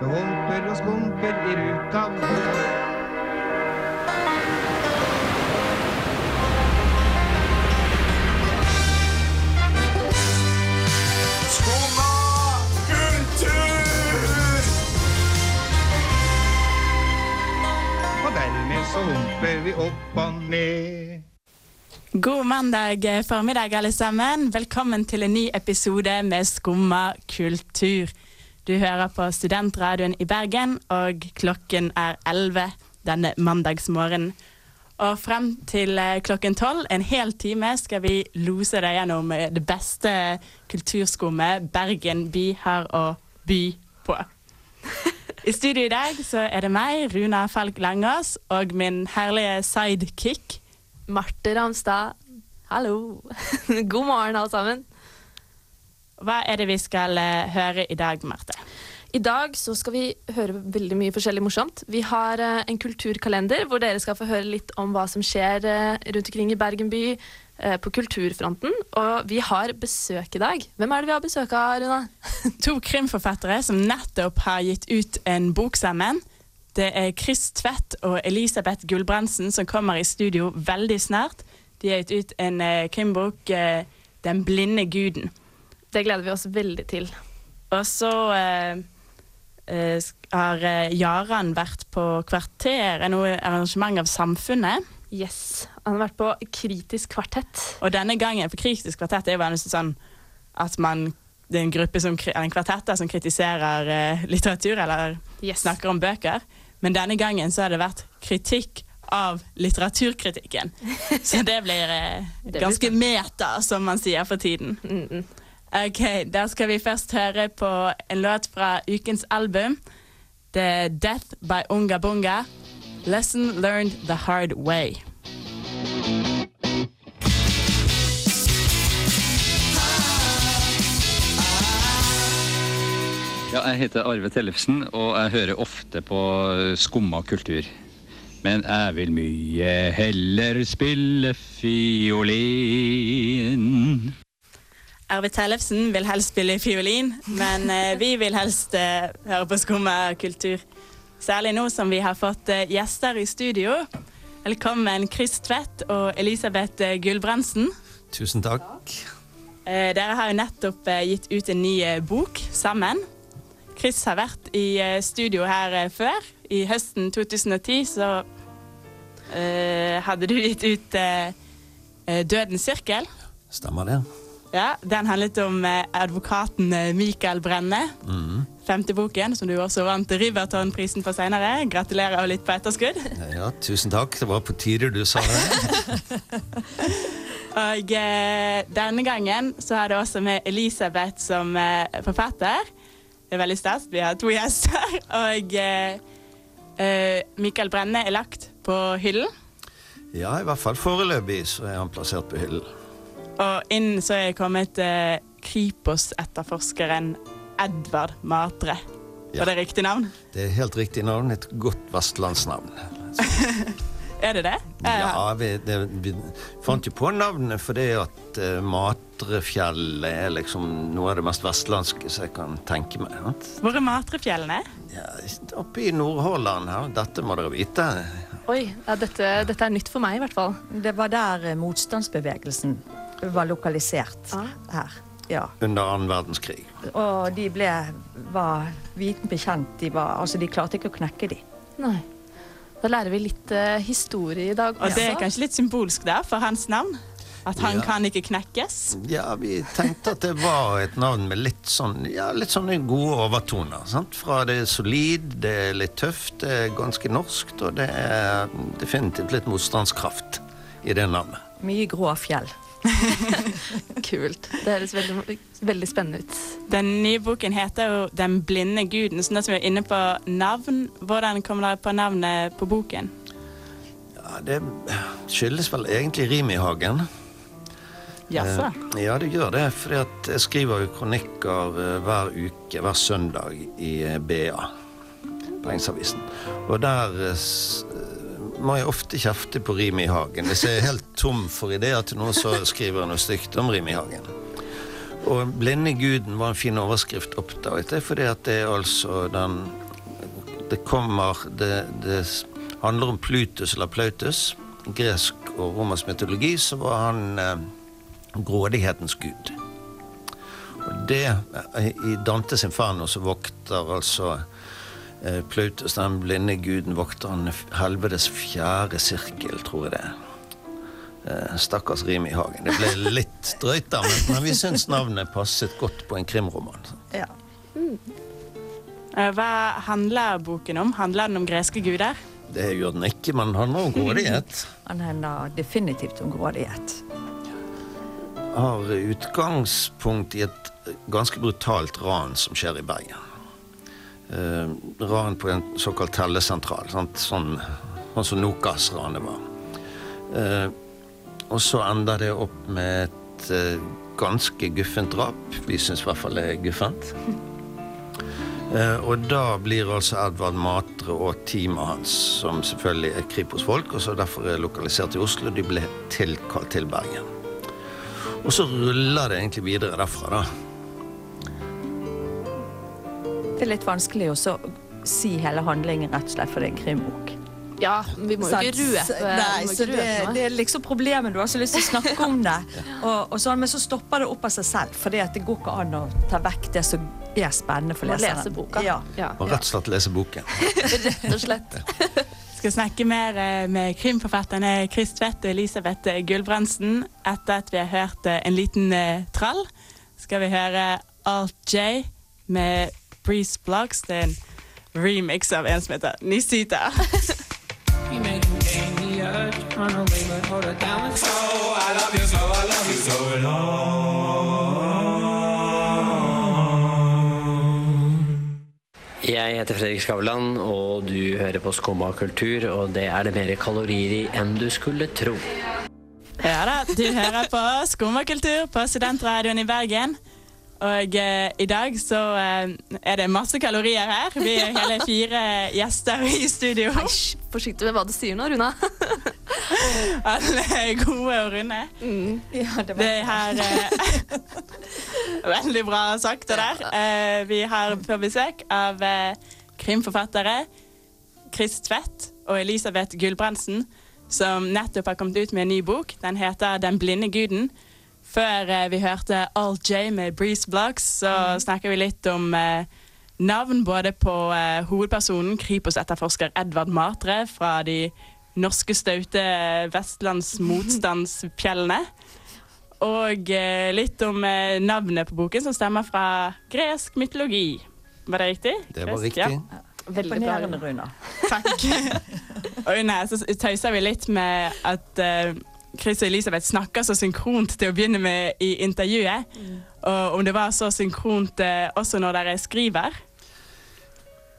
Det humper og skumper i ruta så humper vi opp og ned. God mandag eh, formiddag, alle sammen. Velkommen til en ny episode med Skumma kultur. Du hører på Studentradioen i Bergen, og klokken er 11 denne mandagsmorgenen. Og frem til eh, klokken 12, en hel time, skal vi lose deg gjennom eh, det beste kulturskummet Bergen by har å by på. I studio i dag så er det meg, Runa Falk Langås, og min herlige sidekick Marte Ramstad, hallo. God morgen, alle sammen. Hva er det vi skal eh, høre i dag, Marte? I dag så skal vi høre veldig mye forskjellig morsomt. Vi har eh, en kulturkalender hvor dere skal få høre litt om hva som skjer eh, rundt omkring i Bergen by på kulturfronten. Og vi har besøk i dag. Hvem er det vi har besøk av, Runa? To krimforfattere som nettopp har gitt ut en bok sammen. Det er Chris Tvedt og Elisabeth Gulbrandsen som kommer i studio veldig snart. De har gitt ut en krimbok, 'Den blinde guden'. Det gleder vi oss veldig til. Og så eh, eh, har eh, Jaran vært på Kvarteret, noe arrangement av Samfunnet. Yes. Han har vært på Kritisk kvartett. Og denne gangen, for Kritisk kvartett er jo vanligvis sånn at man det er en gruppe som, en kvartett som kritiserer eh, litteratur eller Yes. snakker om bøker. Men denne gangen så har det vært kritikk av litteraturkritikken. Så det blir eh, ganske meta, som man sier for tiden. Mm -mm. Ok, Da skal vi først høre på en låt fra ukens album. Det er 'Death by Unga Bunga'. 'Lesson Learned the Hard Way'. Ja, jeg heter Arve Tellefsen, og jeg hører ofte på Skumma kultur. Men jeg vil mye heller spille fiolin. Arve Tellefsen vil helst spille fiolin, men eh, vi vil helst eh, høre på Skumma kultur. Særlig nå som vi har fått eh, gjester i studio. Velkommen Chris Tvedt og Elisabeth Gulbrandsen. Tusen takk. Eh, dere har jo nettopp gitt ut en ny bok sammen. Chris har vært i studio her før. I høsten 2010 så eh, hadde du gitt ut eh, 'Dødens sirkel'. Stemmer det? Ja, Den handlet om eh, advokaten Michael Mikael Brenne. Femte boken, som du også vant Riverton-prisen for senere. Gratulerer og litt på etterskudd. Ja, tusen takk. Det var på tide du sa det. Og eh, denne gangen så har det også med Elisabeth som eh, forfatter. Det er veldig stas. Vi har to gjester. Og eh, Michael Mikael Brenne er lagt på hyllen. Ja, i hvert fall foreløpig så er han plassert på hyllen. Og inn så er jeg kommet eh, Kripos-etterforskeren Edvard Matre. Ja. Var det riktig navn? Det er helt riktig navn. Et godt vestlandsnavn. Er det det? Ja, vi, det, vi fant jo på navnet fordi at uh, Matrefjellet er liksom noe av det mest vestlandske som jeg kan tenke meg. sant? Hvor er Matrefjellene? Ja, oppe i Nordhordland her. Dette må dere vite. Oi, ja, dette, dette er nytt for meg i hvert fall. Det var der eh, motstandsbevegelsen var lokalisert Ah. her. Ja. Under annen verdenskrig. Og de ble, var viten bekjent. De, var, altså, de klarte ikke å knekke de. Nei. Da lærer vi litt uh, historie i dag Og det er kanskje litt symbolsk der for hans navn? At han Ja. kan ikke knekkes? Ja, vi tenkte at det var et navn med litt sånn Ja, litt sånne gode overtoner. Sant? Fra det er solid, det er litt tøft, det er ganske norskt, og det er definitivt litt motstandskraft i det navnet. Mye grå fjell. Kult. Det høres veldig, veldig spennende ut. Den nye boken heter jo 'Den blinde guden'. Så nå som vi er inne på navn, hvordan kom dere på navnet på boken? Ja, Det skyldes vel egentlig Rimihagen. Jaså? Eh, Ja, det gjør det. For jeg skriver jo kronikker eh, hver uke, hver søndag i eh, BA. Bergensavisen. Og der eh, eh, må jeg ofte kjefte på Rimihagen. Hvis jeg er helt tom for ideer til noe, så skriver jeg noe stygt om Rim i hagen. Og 'Blinde guden' var en fin overskrift, oppdaget jeg, fordi at det er altså den det kommer det, det handler om Plutus eller Plautus. I gresk og romersk mytologi så var han eh, grådighetens gud. Og det, I Dantes Inferno så vokter altså Plautus, den blinde guden, vokter han helvetes fjerde sirkel, tror jeg det er. Eh, Stakkars rim i hagen. Det ble litt drøyt, da, men, men vi syns navnet passet godt på en krimroman. Ja. Eh, Hva handler boken om? Handler den om greske guder? Det gjør den ikke, men den handler om grådighet. Han handler definitivt om grådighet. Har utgangspunkt i et ganske brutalt ran som skjer i Bergen. Eh, ran på en såkalt tellesentral. Sant? Sånn, sånn som Nokas-ranet var. Eh, og så ender det opp med et eh, ganske guffent drap. Vi syns i hvert fall det er guffent. Og da blir altså Edvard Matre og teamet hans, som selvfølgelig er Kripos-folk, og så derfor er lokalisert i Oslo, de ble tilkalt til Bergen. Og så ruller det egentlig videre derfra, da. Det er litt vanskelig å si hele handlingen, rett og slett, for det er en krimbok. Ja, vi må jo ikke røpe, Nei, så det, røpe det er liksom problemet. Du har så lyst til å snakke om det, og, og sånn, men så stopper det opp av seg selv. For det går ikke an å ta vekk det som er spennende for leseren. lese boka. Ja. Ja, Og rett og slett lese boken. rett og slett. skal snakke mer eh, med krimforfatterne Chris Tvedt og Elisabeth Gulbrandsen. Etter at vi har hørt eh, en liten eh, trall, skal vi høre Alt J med Breeze Blocks. Det er en remix av en som heter Nisita. You make me gain the urge, run away, but hold her down. So I love you, so I love you so Jeg heter Fredrik Skavlan, og du hører på Skumma kultur, og det er det mer kalorier i enn du skulle tro. Ja da, du hører på Skummakultur på Studentradioen i Bergen. Og eh, i dag så eh, er det masse kalorier her. Vi er hele fire gjester i studio. Æsj, forsiktig med hva du sier nå, Runa. Alle er gode og runde. Ja, det Det her eh, Veldig bra sagt, det der. Eh, vi har på besøk av eh, krimforfattere Chris Tvedt og Elisabeth Gulbrandsen, som nettopp har kommet ut med en ny bok. Den heter 'Den blinde guden'. Før eh, vi hørte All J med Breeze Blocks, så snakker vi litt om eh, navn både på eh, hovedpersonen, Kripos-etterforsker Edvard Matre fra de norske staute vestlands motstandsfjellene. Og eh, litt om eh, navnet på boken, som stemmer fra gresk mytologi. Var det riktig? Det var riktig. Ja. Veldig bra. Rune. Runa. Takk. og under så tøyser vi litt med at eh, Chris og Elisabeth snakker så synkront til å begynne med i intervjuet. Og om det var så synkront eh, også når dere skriver.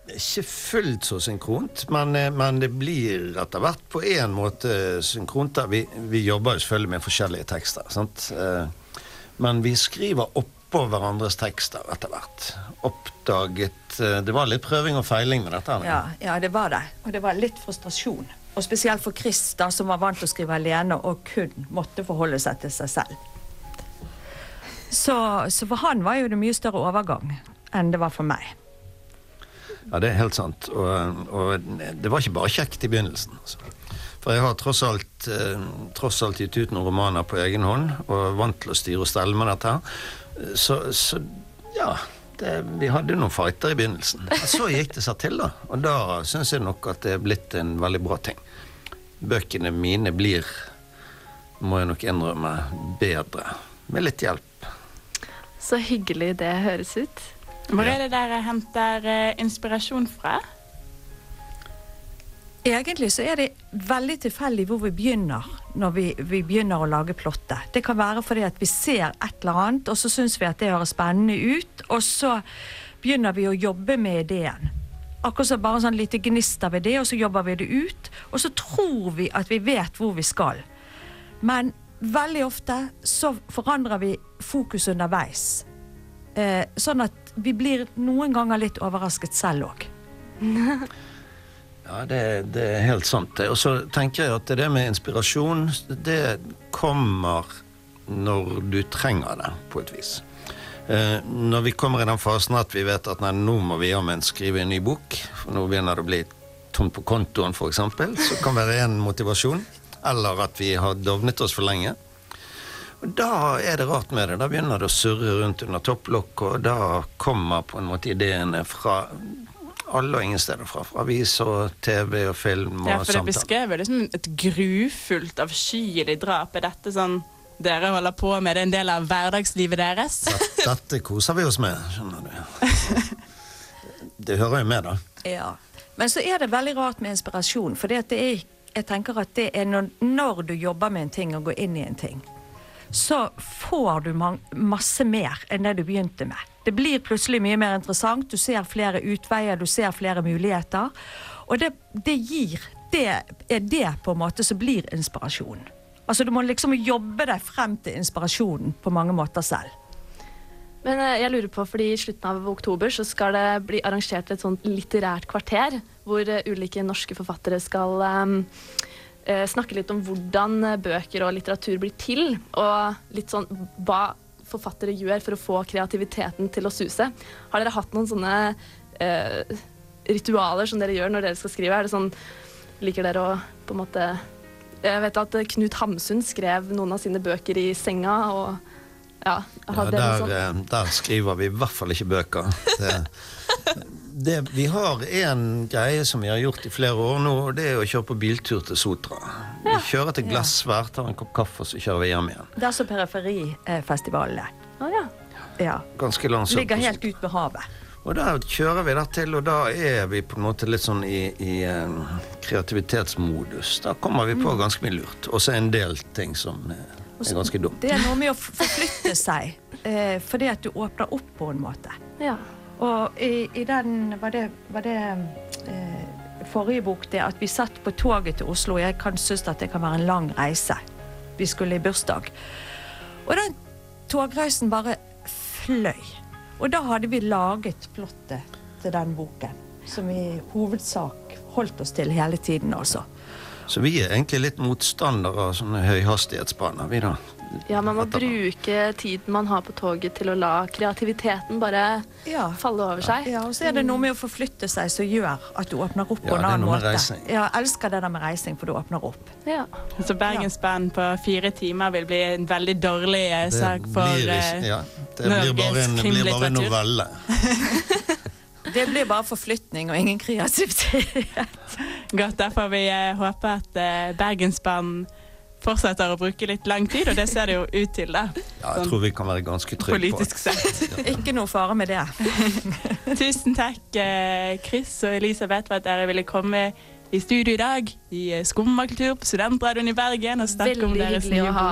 Ikke fullt så synkront, men, eh, men det blir etter hvert på en måte synkront. Vi, vi jobber jo selvfølgelig med forskjellige tekster. Sant? Eh, Men vi skriver oppå hverandres tekster etter hvert. Oppdaget eh, Det var litt prøving og feiling med dette. Ja, ja, det var det. Og det var litt frustrasjon. Og spesielt for Chris, da, som var vant til å skrive alene og kun måtte forholde seg til seg selv. Så, så for han var jo det mye større overgang enn det var for meg. Ja, det er helt sant. Og, og det var ikke bare kjekt i begynnelsen. Altså. For jeg har tross alt, eh, tross alt gitt ut noen romaner på egen hånd, og vant til å styre og stelle med dette her. Så, så ja. Det, vi hadde noen fighter i begynnelsen. Så gikk det seg til, da. Og da syns jeg nok at det er blitt en veldig bra ting. Bøkene mine blir, må jeg nok innrømme, bedre. Med litt hjelp. Så hyggelig det høres ut. Hvor er det dere henter eh, inspirasjon fra? Egentlig så er det veldig tilfeldig hvor vi begynner når vi, vi begynner å lage plottet. Det kan være fordi at vi ser et eller annet, og så syns vi at det høres spennende ut, og så begynner vi å jobbe med ideen. Akkurat som bare sånn lite gnist av idé, og så jobber vi det ut. Og så tror vi at vi vet hvor vi skal. Men veldig ofte så forandrer vi fokus underveis. Eh, sånn at vi blir noen ganger litt overrasket selv òg. Ja, det, det er helt sant. Og så tenker jeg at det med inspirasjon, det kommer når du trenger det, på et vis. Eh, når vi kommer i den fasen at vi vet at nei, nå må vi jammen skrive en ny bok, for nå begynner det å bli tomt på kontoen f.eks., så kan det være en motivasjon. Eller at vi har dovnet oss for lenge. Og Da er det rart med det. Da begynner det å surre rundt under topplokk, og da kommer på en måte ideene fra alle og ingen steder fra. Fra avis og TV og film og Ja, for det beskrevet beskrev liksom et grufullt, avskyelig drap. Er dette sånn dere holder på med? Det er en del av hverdagslivet deres? Dette, dette koser vi oss med, skjønner du. Det hører jo med, da. Ja. Men så er det veldig rart med inspirasjon. For det er, jeg tenker at det er når, når du jobber med en ting og går inn i en ting, så får du masse mer enn det du begynte med. Det blir plutselig mye mer interessant. Du ser flere utveier, du ser flere muligheter. Og det, det gir Det er det på en måte som blir inspirasjon. Altså Du må liksom jobbe deg frem til inspirasjonen på mange måter selv. Men eh, jeg lurer på, fordi i slutten av oktober så skal det bli arrangert et sånt litterært kvarter, hvor eh, ulike norske forfattere skal eh, snakke litt om hvordan eh, bøker og litteratur blir til, og litt sånn hva forfattere gjør for å få kreativiteten til å suse. Har dere hatt noen sånne eh, ritualer som dere gjør når dere skal skrive? Er det sånn, liker dere å på en måte Jeg vet at eh, Knut Hamsun skrev noen av sine bøker i senga, og ja, Ja, der, sånt? eh, der skriver vi i hvert fall ikke bøker. Det, det, vi har en greie som vi har gjort i flere år nå, og det er å kjøre på biltur til Sotra. Vi kjører til Glassvær, tar en kopp kaffe, og så kjører vi hjem igjen. Det er så periferifestivalene. Å, ja. Ja. Ganske langt opp Ligger helt ut ved havet. Og da kjører vi der til, og da er vi på en måte litt sånn i, i eh, kreativitetsmodus. Da kommer vi på Mm. ganske mye lurt. Og så en del ting som eh, er ganske dumt. Det er noe med å forflytte seg, eh, fordi at du åpner opp på en måte. ja. Og i, i den Var det, var det eh, forrige bok det at vi satt på toget til Oslo? Jeg kan synes at det kan være en lang reise. Vi skulle i bursdag. Og den togreisen bare fløy. Og da hadde vi laget plottet til den boken. Som i hovedsak holdt oss til hele tiden, altså. Så vi er egentlig litt motstandere av sånne høyhastighetsbaner, vi da. Ja, man må bruke tiden man har på toget til å la kreativiteten bare Ja. falle over seg. Ja, og så er det noe med å forflytte seg som gjør at du åpner opp Ja, på en annen måte. Ja, jeg elsker det der med reising, for du åpner opp. Ja. Så Bergensband på fire timer vil bli en veldig dårlig eh, Det sak for Norges eh, ja, det blir bare en, det blir bare en novelle. Det blir bare forflytning og ingen kreativitet. Godt. derfor vi håper at eh, Bergensbanen fortsetter å bruke litt lang tid, og det ser det jo ut til, da. Ja, jeg tror vi kan være ganske trygge på Politisk sett. Ikke noe fare med det. Tusen takk, eh, Chris og Elisabeth, for at dere ville komme i studio i dag i eh, Skummakultur på Studentradioen i Bergen og snakke om Veldig hyggelig å ha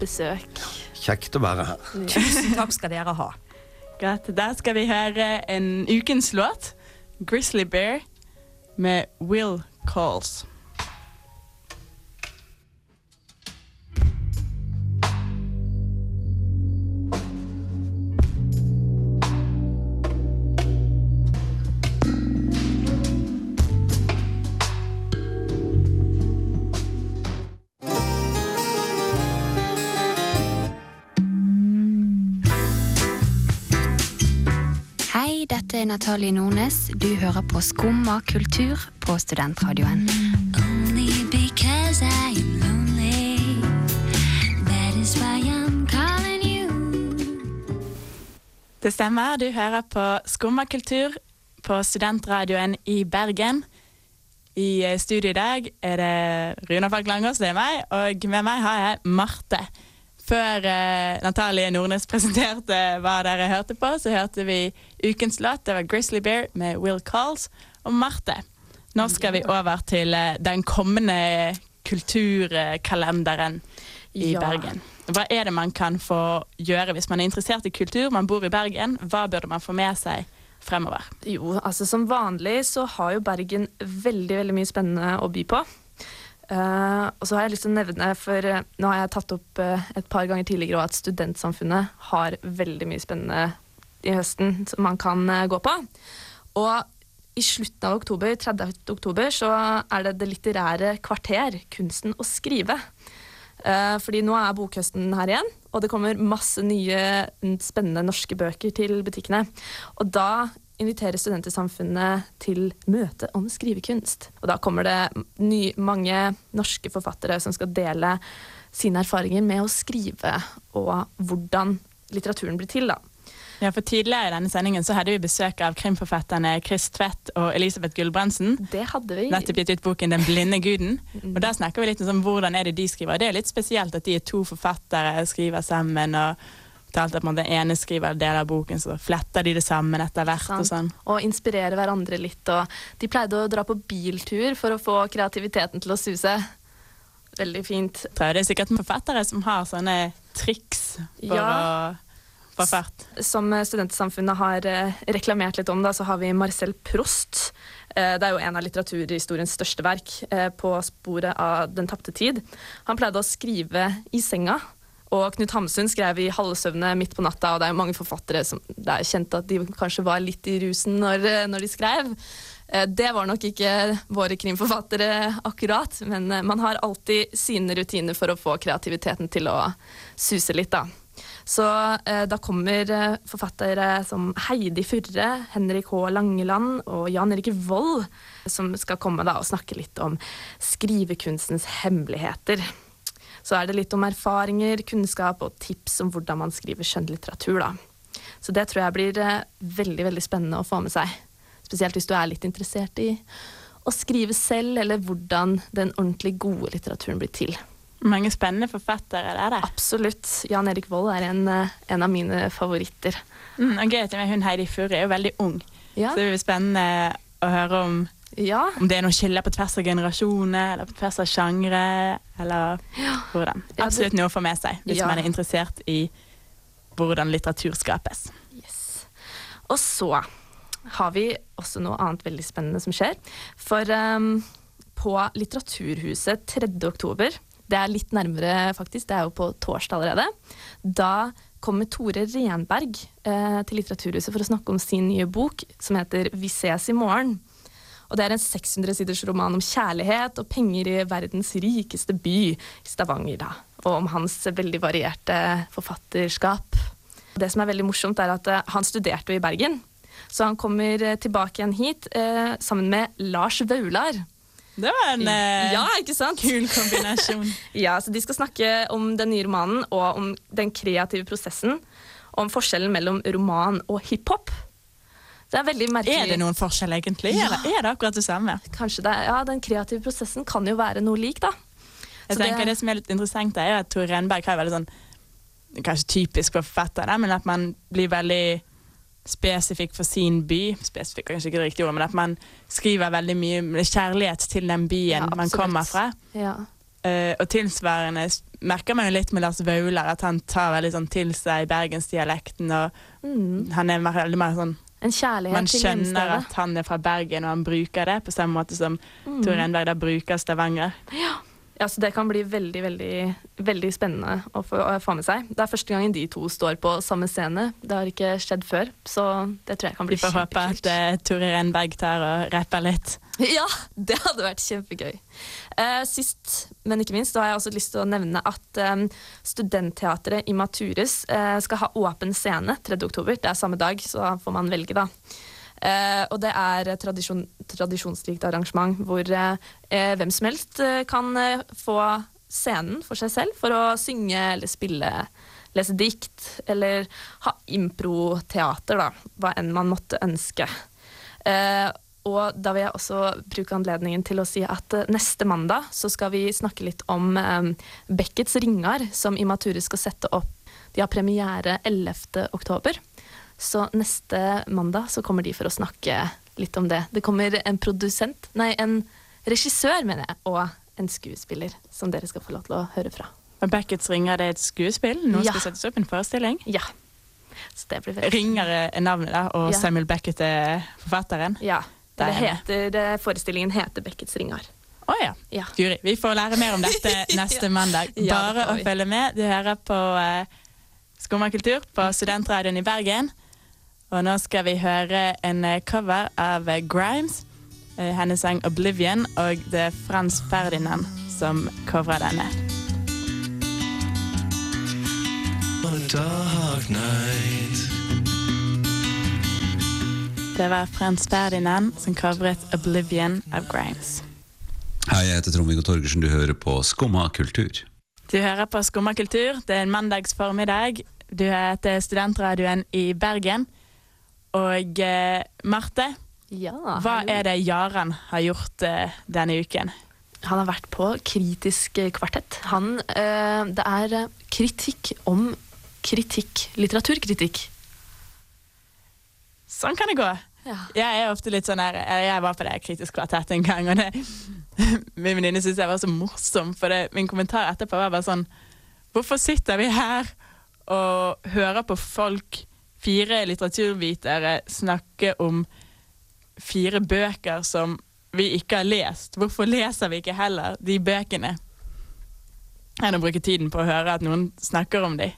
besøk. Kjekt å være her. Tusen takk skal dere ha. Greit. Der skal vi høre en ukens låt, 'Grizzly Bear', med Will Calls. Dette er Natalie Nornes. Du hører på Skumma kultur på Studentradioen. Only because I lonely. That is why I'm calling you. Det stemmer, du hører på Skummakultur på Studentradioen i Bergen. I eh, studio i dag er det Runa Falk Langås, det er meg, og med meg har jeg Marte. Før eh, Natalie Nordnes presenterte hva dere hørte på, så hørte vi ukens låt. Det var 'Grizzly Bear' med Will Calls og Marte. Nå skal vi over til eh, den kommende kulturkalenderen i Ja. Bergen. Hva er det man kan få gjøre hvis man er interessert i kultur, man bor i Bergen? Hva burde man få med seg fremover? Jo, altså som vanlig så har jo Bergen veldig, veldig mye spennende å by på. Eh, og så har jeg lyst til å nevne, for uh, nå har jeg tatt opp uh, et par ganger tidligere at Studentsamfunnet har veldig mye spennende i høsten som man kan gå på. Og i slutten av oktober, 30. oktober, så er det Det litterære kvarter, kunsten å skrive. Fordi nå er bokhøsten her igjen, og det kommer masse nye, mm, spennende norske bøker til butikkene. Og da inviterer Studentersamfunnet til møte om skrivekunst. Og da kommer det ny, mange norske forfattere som skal dele sine erfaringer med å skrive, og hvordan litteraturen blir til. da. Ja, for Tidligere i denne sendingen så hadde vi besøk av krimforfatterne Chris Tvedt og Elisabeth Gulbrandsen. Det hadde vi. Nettopp gitt ut boken 'Den blinde guden'. Og Der snakker vi litt om hvordan er det de skriver. Det er litt spesielt at de er to forfattere, skriver sammen. og fortalte at man den ene skriver en del av boken, så fletter de det sammen etter hvert. og sånn. Og inspirere hverandre litt. Og de pleide å dra på biltur for å få kreativiteten til å suse. Veldig fint. Tror Det er sikkert forfattere som har sånne triks for Ja. å få fart. Som Studentsamfunnet har eh, reklamert litt om, da, så har vi Marcel Prost. Eh, Det er jo en av litteraturhistoriens største verk, eh, på sporet av Den tapte tid. Han pleide å skrive i senga. Og Knut Hamsun skrev i halvsøvne midt på natta, og det er mange forfattere som det er kjent at de kanskje var litt i rusen når, eh, når de skrev. Eh, Det var nok ikke våre krimforfattere akkurat, men eh, man har alltid sine rutiner for å få kreativiteten til å suse litt, da. Så eh, da kommer forfattere som Heidi Furre, Henrik H. Langeland og Jan Erik Vold, som skal komme da og snakke litt om skrivekunstens hemmeligheter. Så er det litt om erfaringer, kunnskap og tips om hvordan man skriver skjønnlitteratur. da. Så det tror jeg blir eh, veldig veldig spennende å få med seg. Spesielt hvis du er litt interessert i å skrive selv, eller hvordan den ordentlig gode litteraturen blir til. Mange spennende forfattere der, det. Absolutt. Jan Erik Vold er en, eh, en av mine favoritter. Mm, og gøy at hun Heidi Furre er jo veldig ung, Ja. så det blir spennende å høre om Ja, om det er noen skiller på tvers av generasjoner, eller på tvers av sjangre, eller hvordan. Absolutt noe å få med seg hvis man er interessert i hvordan litteratur skapes. Yes. Og så har vi også noe annet veldig spennende som skjer. For um, på Litteraturhuset 3. oktober, det er litt nærmere faktisk, det er jo på torsdag allerede, da kommer Tore Renberg eh, til Litteraturhuset for å snakke om sin nye bok som heter Vi ses i morgen. Og det er en 600 siders roman om kjærlighet og penger i verdens rikeste by, Stavanger, da. Og om hans veldig varierte forfatterskap. Det som er veldig morsomt, er at eh, han studerte jo i Bergen. Så han kommer eh, tilbake igjen hit eh, sammen med Lars Vaular. Det var en eh, Ja, kul kombinasjon. Ja, så De skal snakke om den nye romanen og om den kreative prosessen. Om forskjellen mellom roman og hiphop. Det er veldig merkelig. Er det noen forskjell, egentlig? Ja. Eller er det akkurat det samme? Kanskje det, ja, Den kreative prosessen kan jo være noe lik, da. Jeg Så tenker det... som er litt interessant, er at Tore Renberg har veldig sånn Kanskje typisk for forfattere, men at man blir veldig spesifikk for sin by. Spesifikk er kanskje ikke det riktige ordet, men at man skriver veldig mye med kjærlighet til den byen Ja, man kommer fra. Ja. Uh, og tilsvarende merker man jo litt med Lars Vaular, at han tar veldig sånn til seg bergensdialekten. Og Mm. han er veldig mer sånn En kjærlighet Man til skjønner hjemstedet. at han er fra Bergen, og han bruker det på samme måte som Mm. Tore Enberg bruker Stavanger. Ja, så Det kan bli veldig veldig, veldig spennende å få, å få med seg. Det er første gangen de to står på samme scene. Det har ikke skjedd før, så det tror jeg kan Vi bli får håpe at uh, Tore Renberg tar og rapper litt. Ja, det hadde vært kjempegøy. Eh, sist, men ikke minst, har jeg også lyst til å nevne at eh, Studentteatret i Maturus eh, skal ha åpen scene 3. oktober. Det er samme dag, så får man velge, da. Uh, og det er tradisjon, tradisjonsrikt arrangement hvor uh, eh, hvem som helst uh, kan få scenen for seg selv for å synge eller spille, lese dikt eller ha improteater, da. Hva enn man måtte ønske. Eh, og da vil jeg også bruke anledningen til å si at eh, neste mandag så skal vi snakke litt om eh, Beckets ringer, som Imature skal sette opp. De har premiere 11. oktober. Så neste mandag så kommer de for å snakke litt om det. Det kommer en produsent, nei, en regissør, mener jeg, og en skuespiller som dere skal få lov til å høre fra. Og Beckets ringer det er et skuespill. Nå Ja. skal settes opp en forestilling. Ja. Så det blir veldig Ringer er navnet, da, og Ja. Samuel Beckett er forfatteren. Ja. Det er det. heter, det, forestillingen heter Beckets ringar. Å ja. Ja. Guri, vi får lære mer om dette neste mandag. Bare ja, å følge med. Du hører på eh, Skummakultur på Studentradioen i Bergen. Og nå skal vi høre en eh, cover av eh, Grimes. Eh, hennes sang 'Oblivion', og det er Frans Ferdinand som covrer denne. on a dark night. Det var Frans Ferdinand som covret 'Oblivion' of Grimes. Hei, jeg heter Trond-Viggo Torgersen. Du hører på Skumma kultur. Du hører på Skumma kultur. Det er en mandags formiddag. Du heter Studentradioen i Bergen. Og eh, Marte, Ja, hva hallo. er det Jaran har gjort eh, denne uken? Han har vært på Kritisk kvartett. Han, eh, det er eh, kritikk om kritikk. Litteraturkritikk. Sånn kan det gå. Ja. Jeg er ofte litt sånn her Jeg var på det Kritisk kvartett en gang, og det, min venninne syntes jeg var så morsom, for det, min kommentar etterpå var bare sånn Hvorfor sitter vi her og hører på folk, fire litteraturvitere, snakke om fire bøker som vi ikke har lest? Hvorfor leser vi ikke heller de bøkene? Enn å bruke tiden på å høre at noen snakker om de.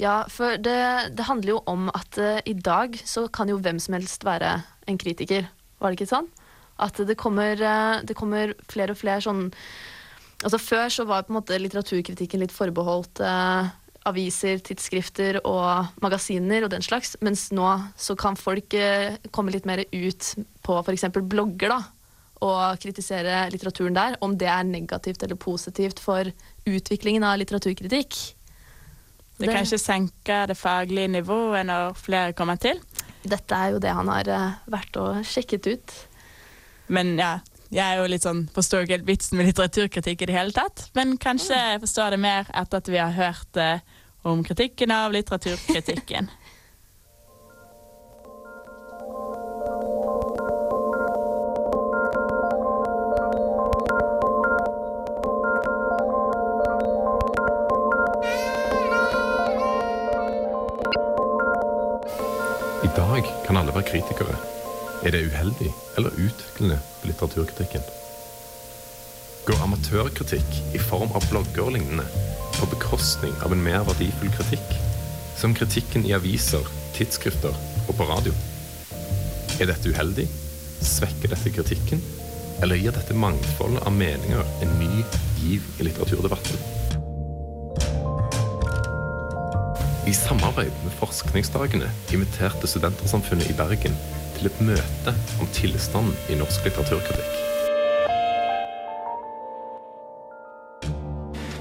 Ja, for det, det handler jo om at uh, i dag så kan jo hvem som helst være en kritiker. Var det ikke sånn? At det kommer, uh, det kommer flere og flere sånn Altså Før så var på en måte litteraturkritikken litt forbeholdt uh, aviser, tidsskrifter og magasiner og den slags, mens nå så kan folk eh, komme litt mer ut på f.eks. blogger da, og kritisere litteraturen der, om det er negativt eller positivt for utviklingen av litteraturkritikk. Det kan ikke senke det faglige nivået når flere kommer til. Dette er jo det han har eh, vært og sjekket ut. Men ja, jeg er jo litt sånn, forstår ikke helt vitsen med litteraturkritikk i det hele tatt. Men kanskje jeg forstår det mer etter at vi har hørt eh, om kritikken av litteraturkritikken. Dag kan alle være kritikere. Er det uheldig eller utviklende for litteraturkritikken? Går amatørkritikk i form av blogger og lignende på bekostning av en mer verdifull kritikk, som kritikken i aviser, tidsskrifter og på radio? Er dette uheldig? Svekker dette kritikken? Eller gir dette mangfoldet av meninger en ny giv i litteraturdebatten? I samarbeid med Forskningsdagene inviterte Studentersamfunnet i Bergen til et møte om tilstanden i norsk litteraturkritikk.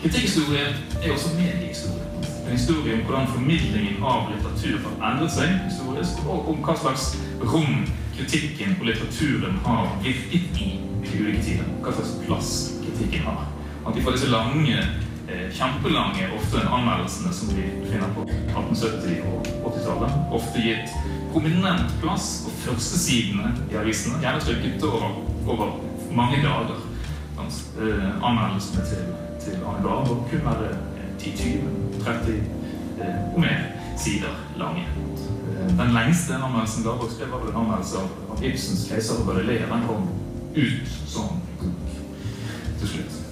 Kritikkhistorie er også mediehistorie. En historie om hvordan formidlingen av litteratur har endret seg historisk, og om hva slags rom kritikken og litteraturen har virket i i ulike tider. Hva slags plass kritikken har. At de får disse lange, kjempelange ofte anmeldelsene som vi finner på 1870- og 80-tallet, ofte gitt prominent plass på førstesidene i avisene, gjerne trykket over, over mange dager. Eh, anmeldelsene til, til Arne Garborg kunne være eh, 10-20-30 eh, og mer sider lange. Eh, Den lengste anmeldelsen Garborg skrev, var en anmeldelse av, Ibsens 'Keiser og Galilea'. Den kom ut som bok til slutt.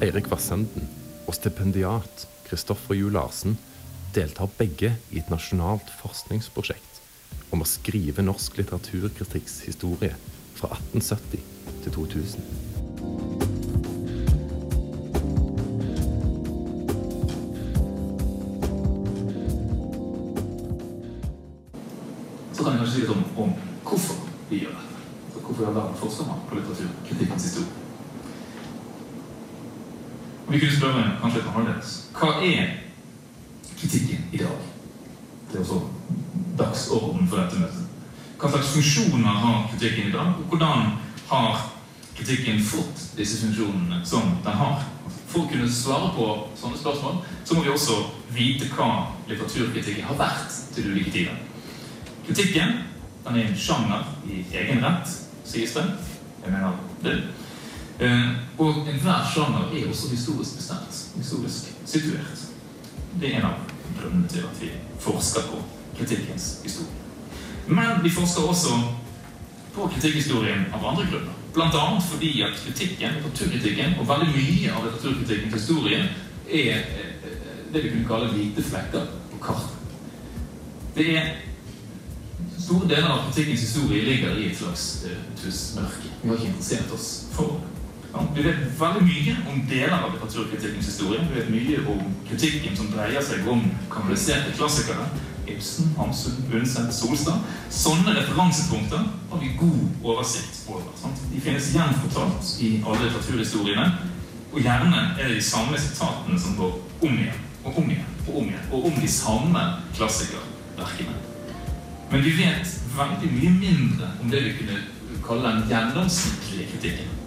Eirik Vassenden og stipendiat Kristoffer Juel Larsen deltar begge i et nasjonalt forskningsprosjekt om å skrive norsk litteraturkritikks historie fra 1870 til 2000. Så kan jeg kanskje si litt om, om hvorfor vi gjør dette. Hvorfor i all verden forsker på litteraturkritikkens historie? Vi kunne spørre kanskje litt annerledes. Hva er kritikken i dag? Det er også dagsorden for dette møtet. Hva slags funksjoner har kritikken i dag? Og hvordan har kritikken fått disse funksjonene som den har? For å kunne svare på sånne spørsmål, så må vi også vite hva litteraturkritikken har vært til ulike tider. Kritikken den er en sjanger i egen rett, sies det. Jeg mener det. Eh, og enhver sjanger er også historisk bestemt, historisk situert. Det er en av grunnene til at vi forsker på kritikkens historie. Men vi forsker også på kritikkhistorien av andre grunner. Annet fordi at kritikken, litteraturkritikken og veldig mye av litteraturkritikkens historie er eh, det vi kunne kalle hvite flekker på kartet. Det er Store deler av kritikkens historie ligger i et slags tussmørke. Vi har ikke interessert oss for det. Vi vet veldig mye om deler av litteraturkritikkens historie. Vi vet mye om kritikken som dreier seg om kanaliserte klassikere. Ibsen, Hamsun, Undset, Solstad. Sånne referansepunkter har vi god oversikt over. Sant? De finnes gjenfortalt i alle litteraturhistoriene. Og gjerne er det de samme sitatene som går om igjen og om igjen og om igjen. Og om de samme klassikerverkene. Men vi vet veldig mye mindre om det vi kunne kalle den gjennomsnittlige kritikken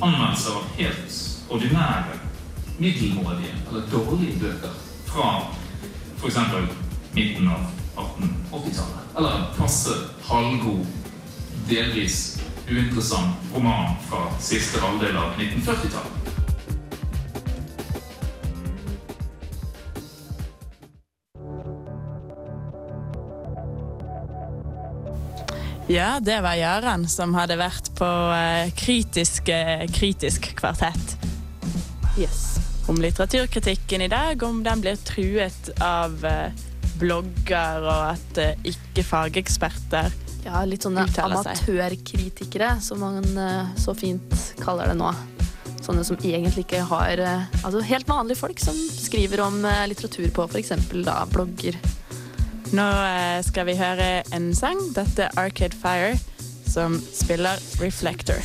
anmeldelser av helt ordinære, middelmådige eller dårlige bøker fra f.eks. midten av 1880-tallet. Eller en passe halvgod, delvis uinteressant roman fra siste halvdel av 1940-tallet. Ja, det var Jaran som hadde vært på eh, kritisk, eh, kritisk kvartett. Yes. Om litteraturkritikken i dag, om den blir truet av eh, blogger, og at ikke fageksperter Ja, litt sånne amatørkritikere, som man så fint kaller det nå. Sånne som egentlig ikke har Altså helt vanlige folk som skriver om litteratur på f.eks. blogger. Nå eh, skal vi høre en sang. Dette er Arcade Fire, som spiller Reflector.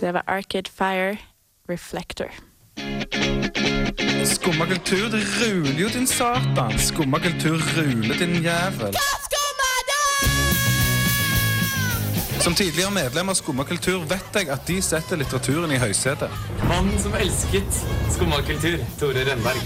Det var Arcade Fire, Reflector. Skumma kultur, det ruler jo, din satan. Skumma kultur ruler, din jævel. Som tidligere medlem av Skumma kultur vet jeg at de setter litteraturen i høysetet. Mannen som elsket skummakultur, Tore Rønberg.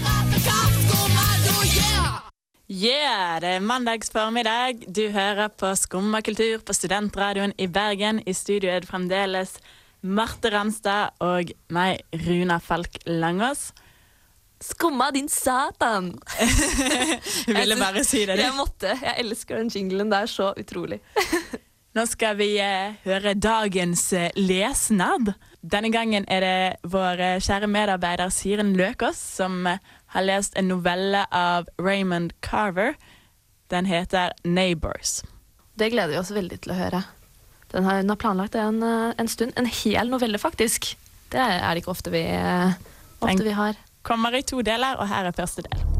Yeah, det er mandags formiddag. Du hører på Skumma kultur på Studentradioen i Bergen. I studio er det fremdeles Marte Ramstad og meg, Runa Falk Langås. Skumma, din satan! Du ville bare si det. Jeg måtte. Jeg elsker den jinglen der så utrolig. Nå skal vi eh, høre dagens eh, lesnad. Denne gangen er det vår eh, kjære medarbeider Siren Løkås som har lest en novelle av Raymond Carver. Den heter 'Neighbors'. Det gleder vi oss veldig til å høre. Den har, den har planlagt det en, en stund. En hel novelle, faktisk. Det er det ikke ofte vi, ofte vi har. Kommer i to deler, og her er første del.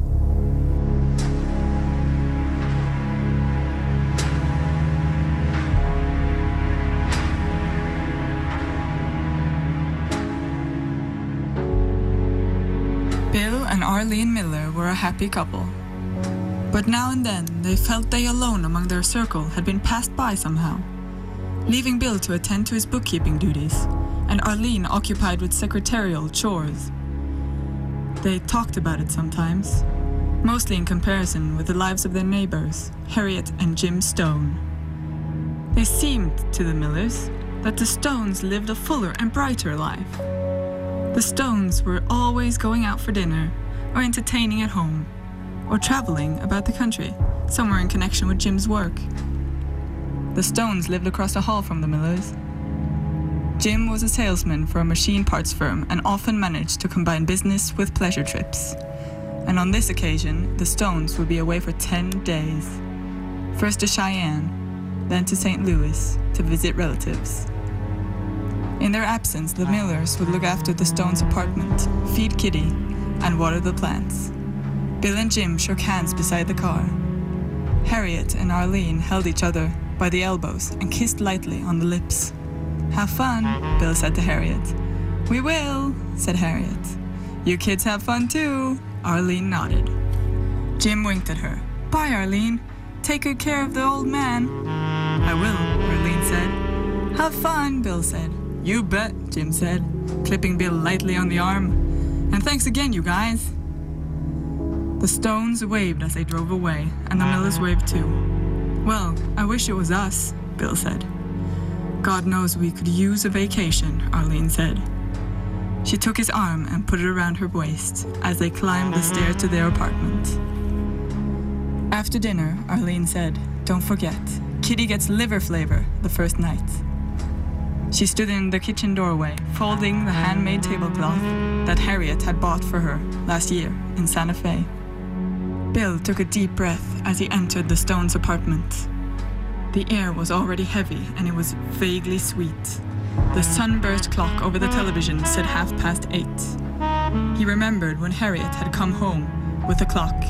Arlene Miller were a happy couple. But now and then they felt they alone among their circle had been passed by somehow, leaving Bill to attend to his bookkeeping duties and Arlene occupied with secretarial chores. They talked about it sometimes, mostly in comparison with the lives of their neighbors, Harriet and Jim Stone. They seemed to the Millers that the Stones lived a fuller and brighter life. The Stones were always going out for dinner, or entertaining at home, or traveling about the country, somewhere in connection with Jim's work. The Stones lived across the hall from the Millers. Jim was a salesman for a machine parts firm and often managed to combine business with pleasure trips. And on this occasion, the Stones would be away for 10 days. First to Cheyenne, then to St. Louis to visit relatives. In their absence, the Millers would look after the Stones' apartment, feed Kitty, and water the plants. Bill and Jim shook hands beside the car. Harriet and Arlene held each other by the elbows and kissed lightly on the lips. Have fun, Bill said to Harriet. We will, said Harriet. You kids have fun too, Arlene nodded. Jim winked at her. Bye, Arlene. Take good care of the old man. I will, Arlene said. Have fun, Bill said. You bet, Jim said, clipping Bill lightly on the arm. And thanks again, you guys. The Stones waved as they drove away, and the Millers waved too. Well, I wish it was us, Bill said. God knows we could use a vacation, Arlene said. She took his arm and put it around her waist as they climbed the stairs to their apartment. After dinner, Arlene said, Don't forget, Kitty gets liver flavor the first night. She stood in the kitchen doorway, folding the handmade tablecloth that Harriet had bought for her last year in Santa Fe. Bill took a deep breath as he entered the Stones' apartment. The air was already heavy and it was vaguely sweet. The sunburst clock over the television said half past eight. He remembered when Harriet had come home with the clock,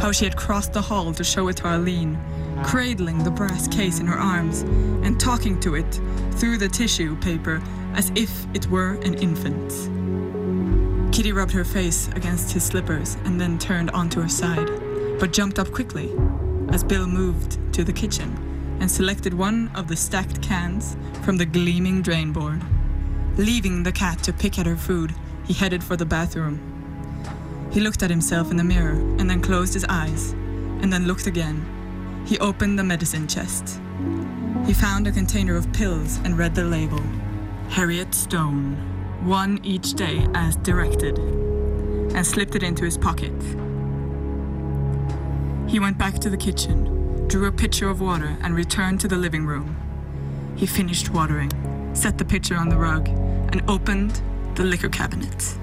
how she had crossed the hall to show it to Arlene, cradling the brass case in her arms and talking to it through the tissue paper as if it were an infant. Kitty rubbed her face against his slippers and then turned onto her side, but jumped up quickly as Bill moved to the kitchen and selected one of the stacked cans from the gleaming drain board. Leaving the cat to pick at her food, he headed for the bathroom. He looked at himself in the mirror and then closed his eyes, and then looked again. He opened the medicine chest. He found a container of pills and read the label Harriet Stone, one each day as directed, and slipped it into his pocket. He went back to the kitchen, drew a pitcher of water, and returned to the living room. He finished watering, set the pitcher on the rug, and opened the liquor cabinet.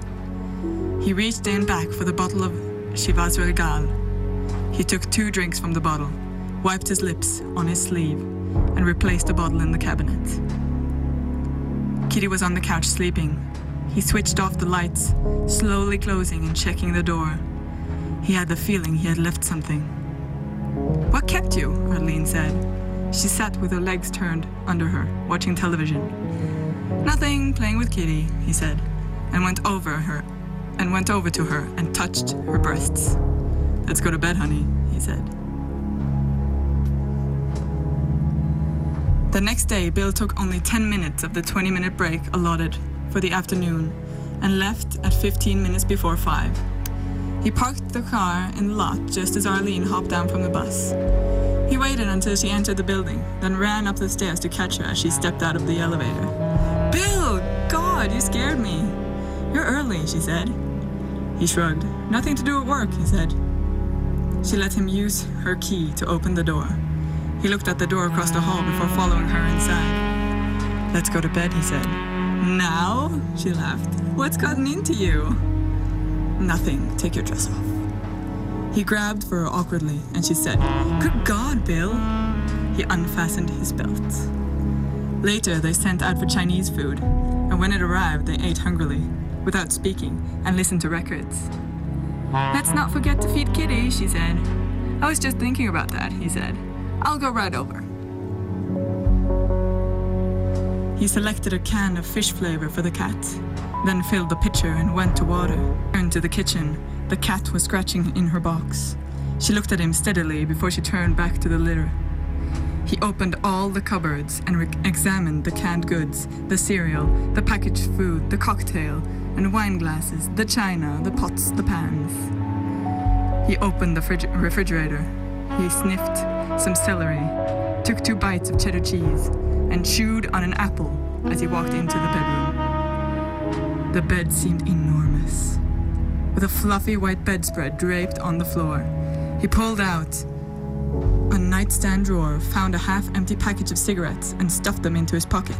He reached in back for the bottle of Chivas Regal. He took two drinks from the bottle, wiped his lips on his sleeve, and replaced the bottle in the cabinet. Kitty was on the couch sleeping. He switched off the lights, slowly closing and checking the door. He had the feeling he had left something. What kept you? Arlene said. She sat with her legs turned under her, watching television. Nothing, playing with Kitty, he said, and went over her and went over to her and touched her breasts. Let's go to bed, honey, he said. The next day, Bill took only 10 minutes of the 20 minute break allotted for the afternoon and left at 15 minutes before 5. He parked the car in the lot just as Arlene hopped down from the bus. He waited until she entered the building, then ran up the stairs to catch her as she stepped out of the elevator. Bill! God, you scared me. You're early, she said. He shrugged. Nothing to do at work, he said. She let him use her key to open the door. He looked at the door across the hall before following her inside. Let's go to bed, he said. Now? She laughed. What's gotten into you? Nothing. Take your dress off. He grabbed for her awkwardly, and she said, Good God, Bill. He unfastened his belt. Later, they sent out for Chinese food, and when it arrived, they ate hungrily, without speaking, and listened to records. Let's not forget to feed Kitty, she said. I was just thinking about that, he said. I'll go right over. He selected a can of fish flavor for the cat, then filled the pitcher and went to water. Turned to the kitchen. The cat was scratching in her box. She looked at him steadily before she turned back to the litter. He opened all the cupboards and re- examined the canned goods, the cereal, the packaged food, the cocktail, and wine glasses, the china, the pots, the pans. He opened the frig- refrigerator. He sniffed some celery, took two bites of cheddar cheese, and chewed on an apple as he walked into the bedroom. The bed seemed enormous, with a fluffy white bedspread draped on the floor. He pulled out a nightstand drawer, found a half empty package of cigarettes, and stuffed them into his pocket.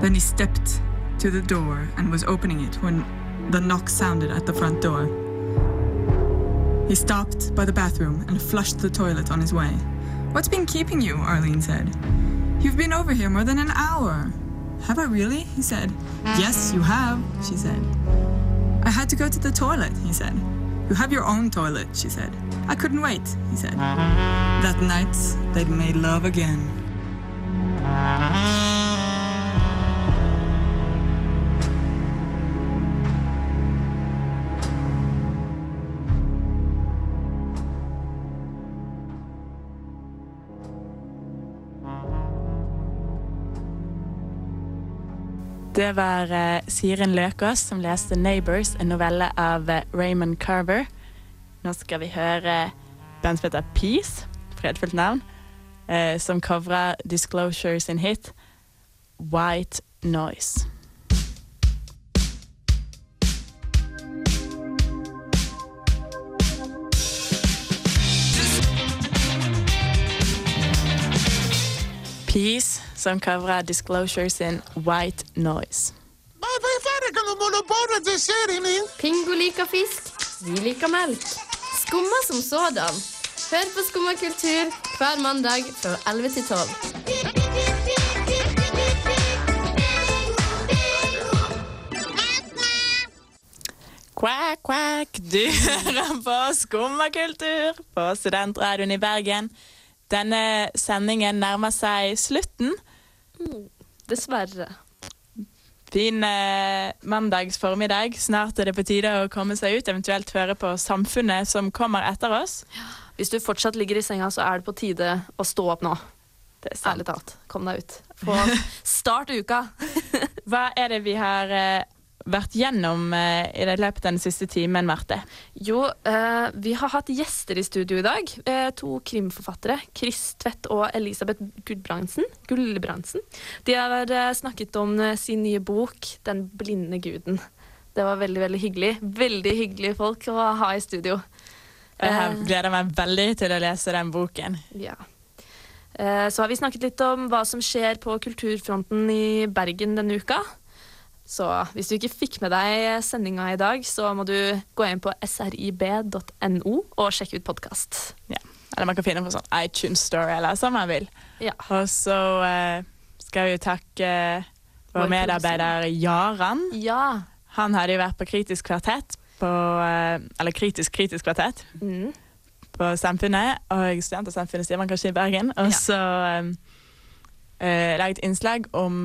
Then he stepped to the door and was opening it when the knock sounded at the front door. He stopped by the bathroom and flushed the toilet on his way. What's been keeping you? Arlene said. You've been over here more than an hour. Have I really? He said. Yes, you have, she said. I had to go to the toilet, he said. You have your own toilet, she said. I couldn't wait, he said. That night, they'd made love again. Det var eh, Siren Løkås som leste 'Neighbors', en novelle av eh, Raymond Carver. Nå skal vi høre band som heter Peace, fredfullt navn, eh, som covrer Disclosure sin hit 'White Noise'. Peace, som covrer Disclosure sin White Noise. Pingo liker fisk, vi liker melk. Skumma som sådan. Hør på Skumma kultur hver mandag fra 11 til 12. Quack, quack, du hører på Skummakultur på Studentradioen i Bergen. Denne sendingen nærmer seg slutten. Dessverre. Fin eh, mandags formiddag. Snart er det på tide å komme seg ut, eventuelt høre på Samfunnet som kommer etter oss. Hvis du fortsatt ligger i senga, så er det på tide å stå opp nå. Det er sant. Ærlig talt. Kom deg ut. Få start uka. Hva er det vi har eh, vært gjennom eh, i det løpet av den siste timen, Marte? Jo, eh, vi har hatt gjester i studio i dag. Eh, to krimforfattere. Chris Tvedt og Elisabeth. Gulbrandsen. De har snakket om sin nye bok 'Den blinde guden'. Det var veldig veldig hyggelig. Veldig hyggelige folk å ha i studio. Jeg gleder meg veldig til å lese den boken. Ja. Så har vi snakket litt om hva som skjer på kulturfronten i Bergen denne uka. Så hvis du ikke fikk med deg sendinga i dag, så må du gå inn på srib.no og sjekke ut podkast. Ja. Eller man kan finne på sånn iTunes Story eller som man vil. Ja. Og så uh, skal vi jo takke vår Vår medarbeider Jaran. Ja. Han hadde jo vært på Kritisk kvartett, på, uh, eller Kritisk kritisk kvartett, Mm. på Samfunnet, og Studentersamfunnet sier man kanskje i Bergen. Og så eh, uh, laget innslag om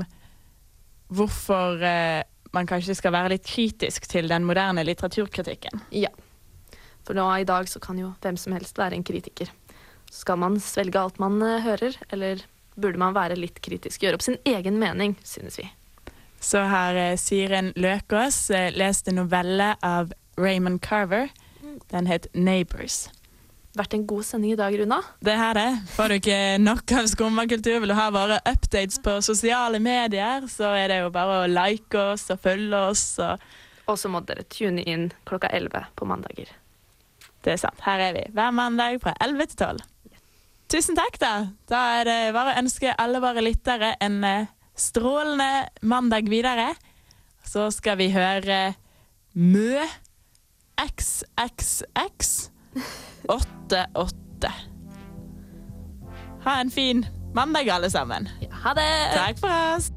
hvorfor eh, man kanskje skal være litt kritisk til den moderne litteraturkritikken. Ja. For nå i dag så kan jo hvem som helst være en kritiker. Skal man svelge alt man eh, hører, eller burde man være litt kritisk? Gjøre opp sin egen mening, synes vi. Så har eh, Siren Løkås eh, lest en novelle av Raymond Carver. Den het 'Neighbors'. Vært en god sending i dag, Runa. Det her det. Får du ikke nok av skummakultur, vil du ha våre updates på sosiale medier, så er det jo bare å like oss og følge oss. Og så må dere tune inn klokka 11 på mandager. det er sant. Her er vi hver mandag fra 11 til 12. Tusen takk, da. Da er det bare å ønske alle våre lyttere en eh, strålende mandag videre. Så skal vi høre Mø XXX 88. Ha en fin mandag, alle sammen. Ha det! Takk for oss.